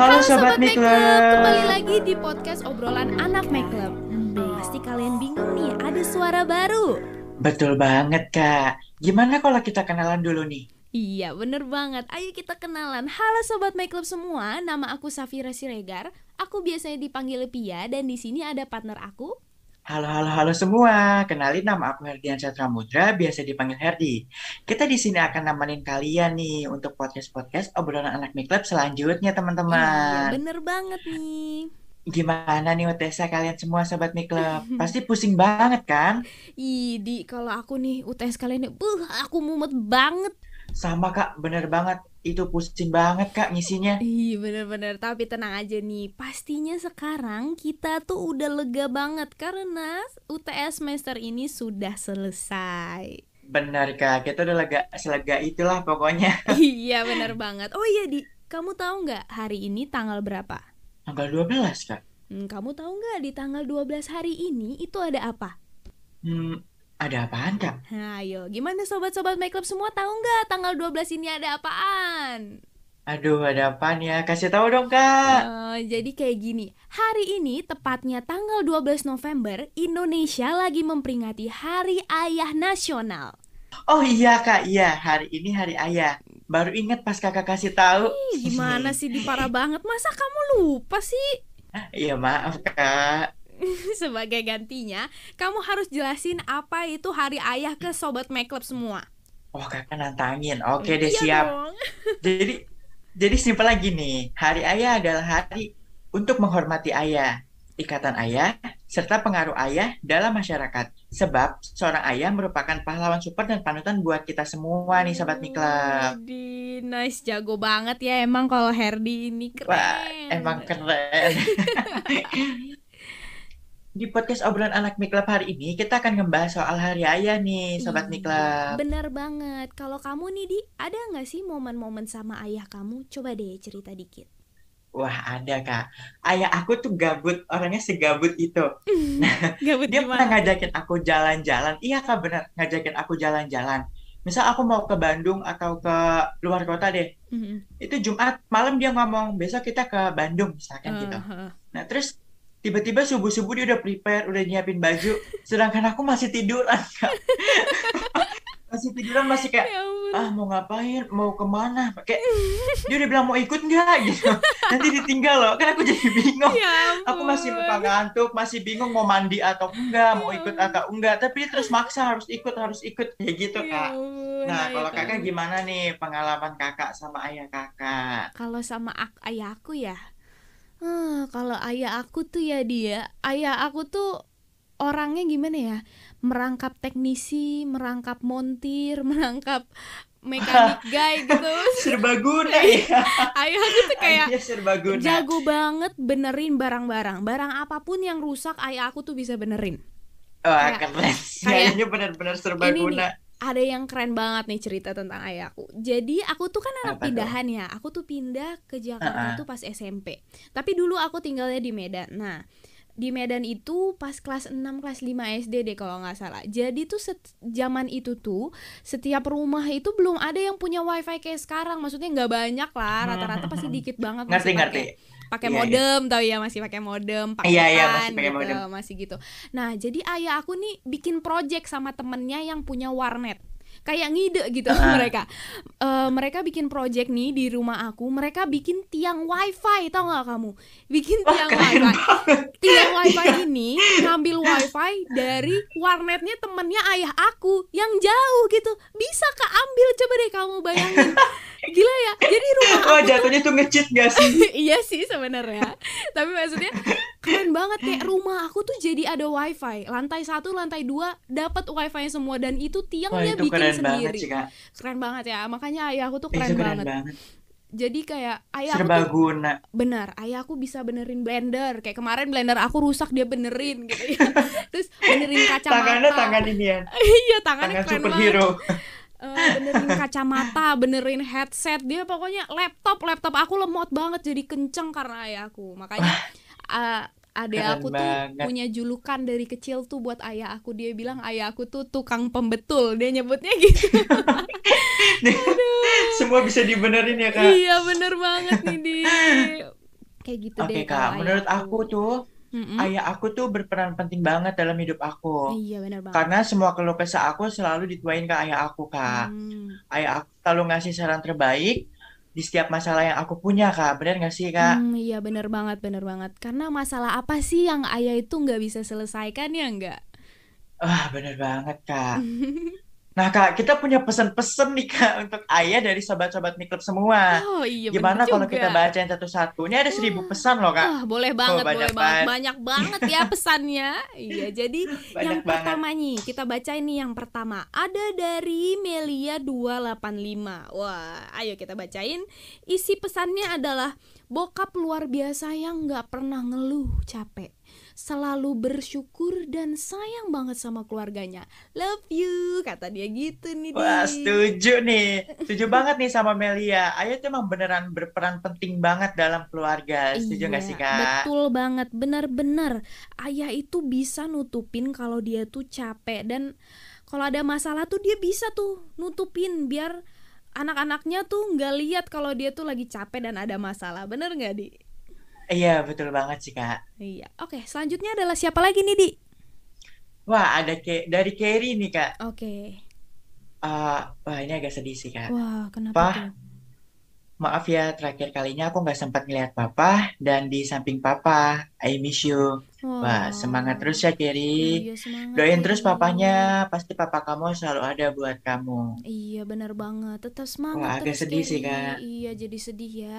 Halo, Sobat Club. Kembali lagi di podcast obrolan anak Make Club Pasti kalian bingung nih, ada suara baru Betul banget, Kak. Gimana kalau kita kenalan dulu nih? Iya bener banget, ayo kita kenalan Halo Sobat Make Club semua, nama aku Safira Siregar Aku biasanya dipanggil Pia dan di sini ada partner aku Halo, halo, halo semua. Kenalin nama aku Herdian Satramudra, biasa dipanggil Herdi. Kita di sini akan nemenin kalian nih untuk podcast-podcast obrolan anak Make Club selanjutnya, Iya teman-teman. bener banget nih Gimana nih UTS kalian semua, Sobat Make Club? Pasti pusing banget kan? Ih, di kalau aku nih UTS kalian nih, buh, aku mumet banget Sama, Kak. Bener banget. Itu pusing banget, Kak, ngisinya. Iya bener-bener, tapi tenang aja nih Pastinya sekarang kita tuh udah lega banget Karena UTS semester ini sudah selesai Bener, Kak. Kita udah lega, selega itulah pokoknya. Iya bener banget Oh iya Di, kamu tahu nggak hari ini tanggal berapa? Tanggal 12, Kak. Hmm, kamu tahu nggak di tanggal 12 hari ini itu ada apa? Hmm, ada apaan, Kak? Nah, ayo, gimana sobat-sobat make Club semua tahu nggak tanggal 12 ini ada apaan? Aduh, ada apaan ya? Kasih tahu dong, Kak. Eh, jadi kayak gini, hari ini tepatnya tanggal 12 November, Indonesia lagi memperingati Hari Ayah Nasional. Oh iya kak, iya hari ini hari ayah. Baru inget pas kakak kasih tahu. Ih, gimana sih di parah banget? Masa kamu lupa sih? Iya maaf kak. Sebagai gantinya, kamu harus jelasin apa itu Hari Ayah ke sobat make semua. Oh kakak nantangin. Oke deh Iya siap. dong. Jadi jadi simpel lagi nih. Hari ayah adalah hari untuk menghormati ayah, ikatan ayah, serta pengaruh ayah dalam masyarakat. Sebab seorang ayah merupakan pahlawan super dan panutan buat kita semua nih sobat Miklab. Widih, nice jago banget ya emang kalau Herdi ini keren. Wah, emang keren. Di podcast obrolan anak Miklab hari ini kita akan ngebahas soal hari ayah nih sobat Ih, Miklab. Bener banget. Kalau kamu nih di, ada nggak sih momen-momen sama ayah kamu? Coba deh cerita dikit. Wah, ada Kak. Ayah aku tuh gabut, orangnya segabut itu. Gabut Dia pernah ngajakin aku jalan-jalan. Iya Kak, bener. Ngajakin aku jalan-jalan. Misal aku mau ke Bandung atau ke luar kota deh. Mhm. Itu Jumat malam dia ngomong, besok kita ke Bandung misalkan gitu. Eh, eh. Nah, terus tiba-tiba subuh-subuh dia udah prepare, udah nyiapin baju. Sedangkan aku masih tiduran, Kak. Masih tiduran, masih kayak, Ya ampun. ah mau ngapain, mau ke mana? Kayak, dia udah bilang mau ikut nggak gitu. Nanti ditinggal loh, kan aku jadi bingung. Ya Aku masih muka ngantuk, masih bingung mau mandi atau enggak, mau Ya ikut ampun. atau enggak. Tapi dia terus maksa harus ikut, harus ikut. Kayak gitu, Ya Kak. Nah, ayah kalau kakak gimana nih pengalaman kakak sama ayah kakak? Kalau sama ayah aku ya, eh, kalau ayah aku tuh ya dia, ayah aku tuh orangnya gimana ya? Merangkap teknisi, merangkap montir, merangkap mekanik guy gitu. Serbaguna ya. Ayah aku tuh kayak Ayah serbaguna. jago banget benerin barang-barang. Barang apa pun yang rusak, ayah aku tuh bisa benerin. Wah, Kayak- keren. kayak- Kayaknya benar-benar Ini nih, serbaguna. Ada yang keren banget nih cerita tentang ayahku. Jadi aku tuh kan anak Apa pindahan ya. Aku tuh pindah ke Jakarta Uh-uh. tuh pas SMP. Tapi dulu aku tinggalnya di Medan. Nah, di Medan itu pas kelas 6 kelas 5 SD deh kalau nggak salah. Jadi tuh set- zaman itu tuh setiap rumah itu belum ada yang punya wifi kayak sekarang. Maksudnya nggak banyak lah, rata-rata pasti dikit banget Ngerti, ngerti. pakai pakai Iya, iya. modem tau ya masih pakai modem pakai Iya, iya, LAN masih pakai gitu, modem. masih gitu nah jadi ayah aku nih bikin project sama temennya yang punya warnet kayak ngide gitu Ah. mereka Eh, mereka bikin project nih di rumah aku mereka bikin tiang wifi tau nggak kamu bikin Wah, tiang keren wifi banget. tiang wifi ini ngambil wifi dari warnetnya temennya ayah aku yang jauh gitu bisa kak ambil coba deh kamu bayangin gila ya jadi rumah Oh, jatuhnya tuh nge-cheat gak sih? iya sih sebenarnya tapi maksudnya keren banget kayak rumah aku tuh jadi ada wifi lantai satu lantai dua dapat wifi semua dan itu tiangnya itu bikin keren banget sendiri sih, Kak. keren banget ya makanya ayah aku tuh keren, keren banget. banget. jadi kayak ayah aku tuh benar ayah aku bisa benerin blender kayak kemarin blender aku rusak dia benerin gitu ya terus benerin kacamata Tangannya tangan ini ya. iya tangannya Tangan keren banget Eh, benerin kacamata, benerin headset, dia pokoknya laptop laptop aku lemot banget jadi kenceng karena ayahku. Makanya eh, adek Keren aku tuh banget. punya julukan dari kecil tuh buat ayah aku. Dia bilang ayah aku tuh tukang pembetul. Dia nyebutnya gitu. Semua bisa dibenerin ya, Kak. iya bener banget nih di. Kayak gitu Oke deh Kak, kalau menurut aku tuh Mm-mm. ayah aku tuh berperan penting banget dalam hidup aku. Iya benar banget. Karena semua keluh kesah aku selalu dituain ke ayah aku Kak. Hmm. Ayah aku selalu ngasih saran terbaik di setiap masalah yang aku punya Kak. Bener gak sih Kak? Hmm, iya bener banget, bener banget. Karena masalah apa sih yang ayah itu nggak bisa selesaikan ya nggak? Wah bener banget Kak. Nah Kak, kita punya pesan-pesan nih Kak untuk ayah dari sobat-sobat Miklub semua. Oh iya Gimana kalau kita juga. bacain satu-satu? Ini ada seribu pesan loh Kak. Wah, boleh Oh, banget, banyak boleh banget. banget. Banyak banget ya pesannya. Iya, jadi Banyak yang banget. pertama nih, kita baca ini yang pertama. Ada dari Melia 285. Wah, ayo kita bacain. Isi pesannya adalah bokap luar biasa yang nggak pernah ngeluh capek. Selalu bersyukur dan sayang banget sama keluarganya. Love you, kata dia gitu nih. Wah, Di. setuju nih. Setuju banget nih sama Melia. Ayah tuh emang beneran berperan penting banget dalam keluarga. Setuju nggak sih, Iya, Kak? betul banget, benar-benar. Ayah itu bisa nutupin kalau dia tuh capek dan kalau ada masalah tuh dia bisa tuh nutupin biar anak-anaknya tuh nggak lihat kalau dia tuh lagi capek dan ada masalah. Bener nggak, Di? Iya, betul banget sih, Kak. Iya. Oke, selanjutnya adalah siapa lagi nih, Di? Wah, ada ke dari Kerry nih, Kak. Oke. Eh, wah, ini agak sedih sih, Kak. Wah, kenapa tuh? maaf ya, terakhir kalinya aku nggak sempat ngeliat Papa dan di samping Papa. I miss you. Wah, semangat terus ya, Kerry. Iya, semangat Doain terus Kerry. papanya, pasti papa kamu selalu ada buat kamu. Iya benar banget Tetap Wah, semangat agak terus sedih sih, Kerry. Kak. Iya jadi sedih ya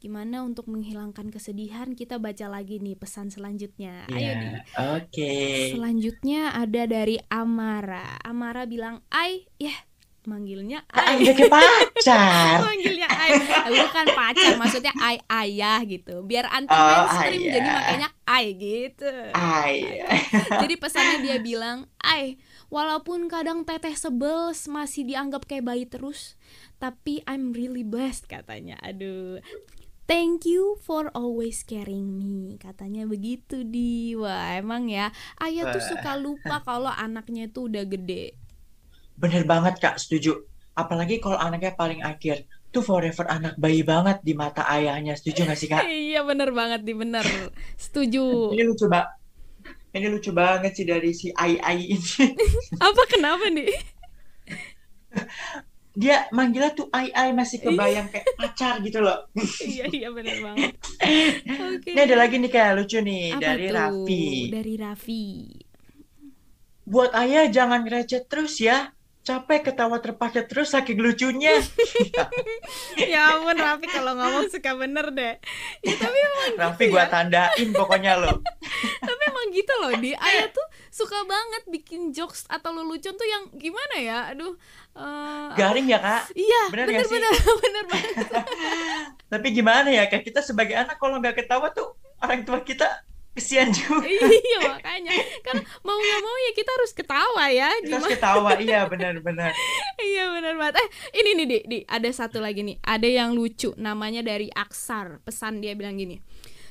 Gimana untuk menghilangkan kesedihan Kita baca lagi nih pesan selanjutnya Ayo Iya, nih oke. Selanjutnya ada dari Amara Amara bilang Ai Ya manggilnya Ah, Ai kayak pacar. Manggilnya Ai Bukan pacar Maksudnya Ai ayah gitu Biar anti Oh, mainstream Jadi ayah. makanya Ai gitu Ay, Jadi pesannya dia bilang, "Ai, walaupun kadang teteh sebel masih dianggap kayak bayi terus, tapi I'm really blessed," katanya. Aduh. Thank you for always caring me Katanya begitu di Wah emang ya Ayah tuh suka lupa kalau anaknya tuh udah gede bener banget Kak, setuju. Apalagi kalau anaknya paling akhir, tuh forever anak bayi banget di mata ayahnya. Setuju gak sih Kak? Iya bener banget di bener Setuju Ini lucu banget. Ini lucu banget sih dari si Ai Ai ini. Apa kenapa nih? Dia manggilnya tuh Ai Ai masih kebayang kayak pacar gitu loh. iya iya bener banget Oke Ini ada lagi nih kayak lucu nih Apa dari tuh? Raffi. Dari Raffi Buat ayah jangan recet terus ya. Capek ketawa terpakai terus saking lucunya. Ya ampun Raffi kalau ngomong suka bener deh Ya tapi emang Raffi gitu gua ya tandain pokoknya loh. Tapi emang gitu loh di Ayah tuh suka banget bikin jokes atau lelucon tuh yang gimana ya? Aduh eh, Garing ya kak? Iya Bener bener bener bener banget. Tapi gimana ya kayak kita sebagai anak kalau nggak ketawa tuh orang tua kita kesian juga. Iya makanya. Kan mau gak mau ya kita harus ketawa ya Kita harus ketawa, iya benar-benar. Iya bener banget. Eh ini nih di, di Ada satu lagi nih. Ada yang lucu Namanya dari Aksar. Pesan dia bilang gini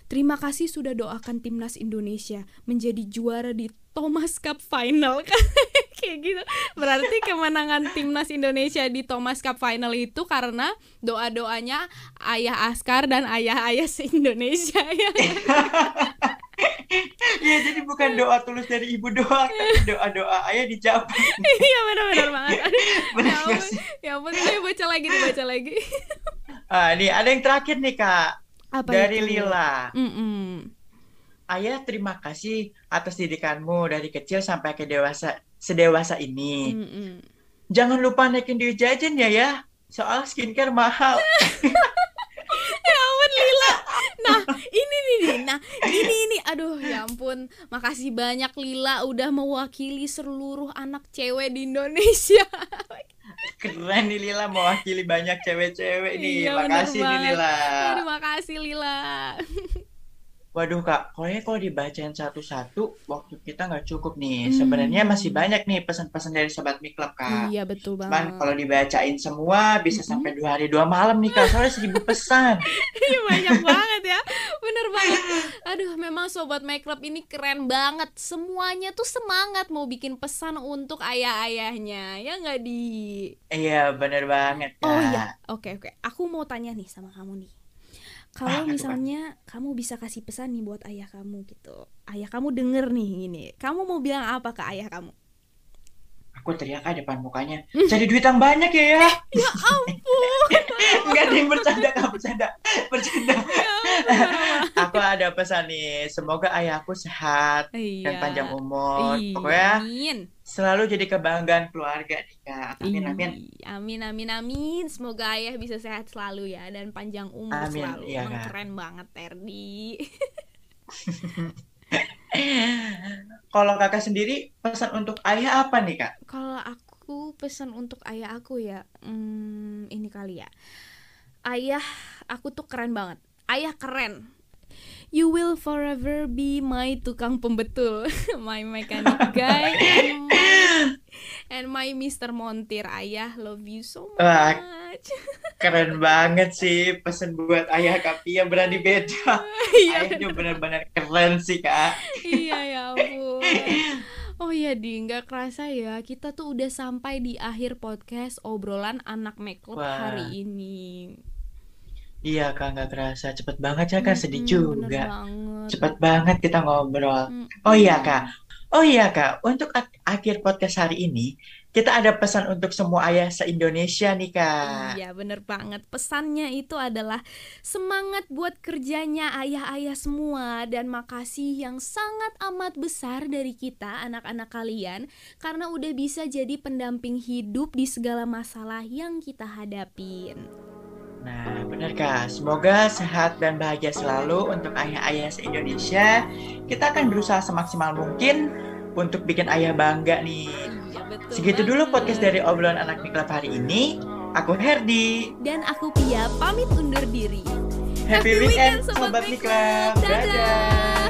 Terima kasih sudah doakan timnas Indonesia menjadi juara di Thomas Cup Final kayak gitu. Berarti kemenangan timnas Indonesia di Thomas Cup Final itu karena doa-doanya ayah Askar dan ayah-ayah se-Indonesia ya. Iya jadi bukan doa tulus dari ibu doang, tapi doa-doa ayah dijawab. Iya benar-benar banget. Aduh, Bener ya ampun, ya ampun, baca lagi nih, baca lagi. Ah, nih ada yang terakhir nih kak Apa dari itu? Lila. Mm-mm. Ayah terima kasih atas didikanmu dari kecil sampai ke dewasa sedewasa ini. Mm-mm. Jangan lupa naikin duit jajan ya ya. Soal skincare mahal. Ya ampun Lila. Nah, ini nih. Nah, ini ini aduh ya ampun. Makasih banyak Lila udah mewakili seluruh anak cewek di Indonesia. Keren nih Lila mewakili banyak cewek-cewek nih. Iya, Makasih nih. Lila. Terima kasih Lila. Waduh kak, kayaknya kalau dibacain satu-satu waktu kita nggak cukup nih. Hmm. Sebenarnya masih banyak nih pesan-pesan dari Sobat Mie Club kak. Iya betul Cuman banget. kalau dibacain semua bisa Mm-mm. sampai dua hari dua malam nih kak. Soalnya seribu pesan. Iya, banyak banget ya. Bener banget. Aduh, memang sobat My Club ini keren banget. Semuanya tuh semangat mau bikin pesan untuk ayah-ayahnya. Ya nggak di Iya bener banget kak. Oh iya, oke oke. Aku mau tanya nih sama kamu nih. Kalau Ah, Kak? misalnya kamu bisa kasih pesan nih buat ayah kamu gitu ayah kamu denger nih ini kamu mau bilang apa ke ayah kamu Aku teriak aja depan mukanya. Cari duit yang banyak ya ya. ya ampun Enggak ada yang bercanda, Kak. Bercanda. Bercanda. ya Aku ada pesan nih. Semoga ayahku sehat dan iya panjang umur. Iya, Pokoknya amin selalu jadi kebanggaan keluarga nih, Kak. Amin, amin. Ih, amin amin amin. Semoga ayah bisa sehat selalu ya dan panjang umur Amin, selalu. iya, Emang keren banget Terdi. Kalau kakak sendiri, pesan untuk ayah apa nih, Kak? kalau aku pesan untuk ayah aku ya hmm, ini kali ya. Ayah aku tuh keren banget. Ayah keren You will forever be my tukang pembetul, my mechanic guy, and my, and my Mr. Montir. Ayah, love you so Wah, much. Keren banget sih pesan buat ayah Kapi yang berani beda. Iya, Ayahnya benar-benar keren sih, Kak. iya ya ampun. Oh iya di nggak kerasa ya kita tuh udah sampai di akhir podcast obrolan anak makeup hari ini. Iya, Kak, nggak kerasa. Cepet banget ya, Kak. Sedih bener juga. banget. Cepet banget kita ngobrol. Mm-mm. Oh iya, Kak. Oh iya, Kak. Untuk ak- akhir podcast hari ini, kita ada pesan untuk semua ayah se-Indonesia nih, Kak. Iya bener banget Pesannya itu adalah Semangat buat kerjanya ayah-ayah semua Dan makasih yang sangat amat besar dari kita Anak-anak kalian Karena udah bisa jadi pendamping hidup Di segala masalah yang kita hadapin Nah, benar, Kak. Semoga sehat dan bahagia selalu untuk ayah-ayah se-Indonesia. Kita akan berusaha semaksimal mungkin untuk bikin ayah bangga nih. Iya Segitu dulu podcast dari obrolan anak Miklab hari ini. Aku Herdi. Dan aku Pia pamit undur diri Happy, Happy weekend, weekend, Sobat Sobat. Miklab. Dadah. Dadah.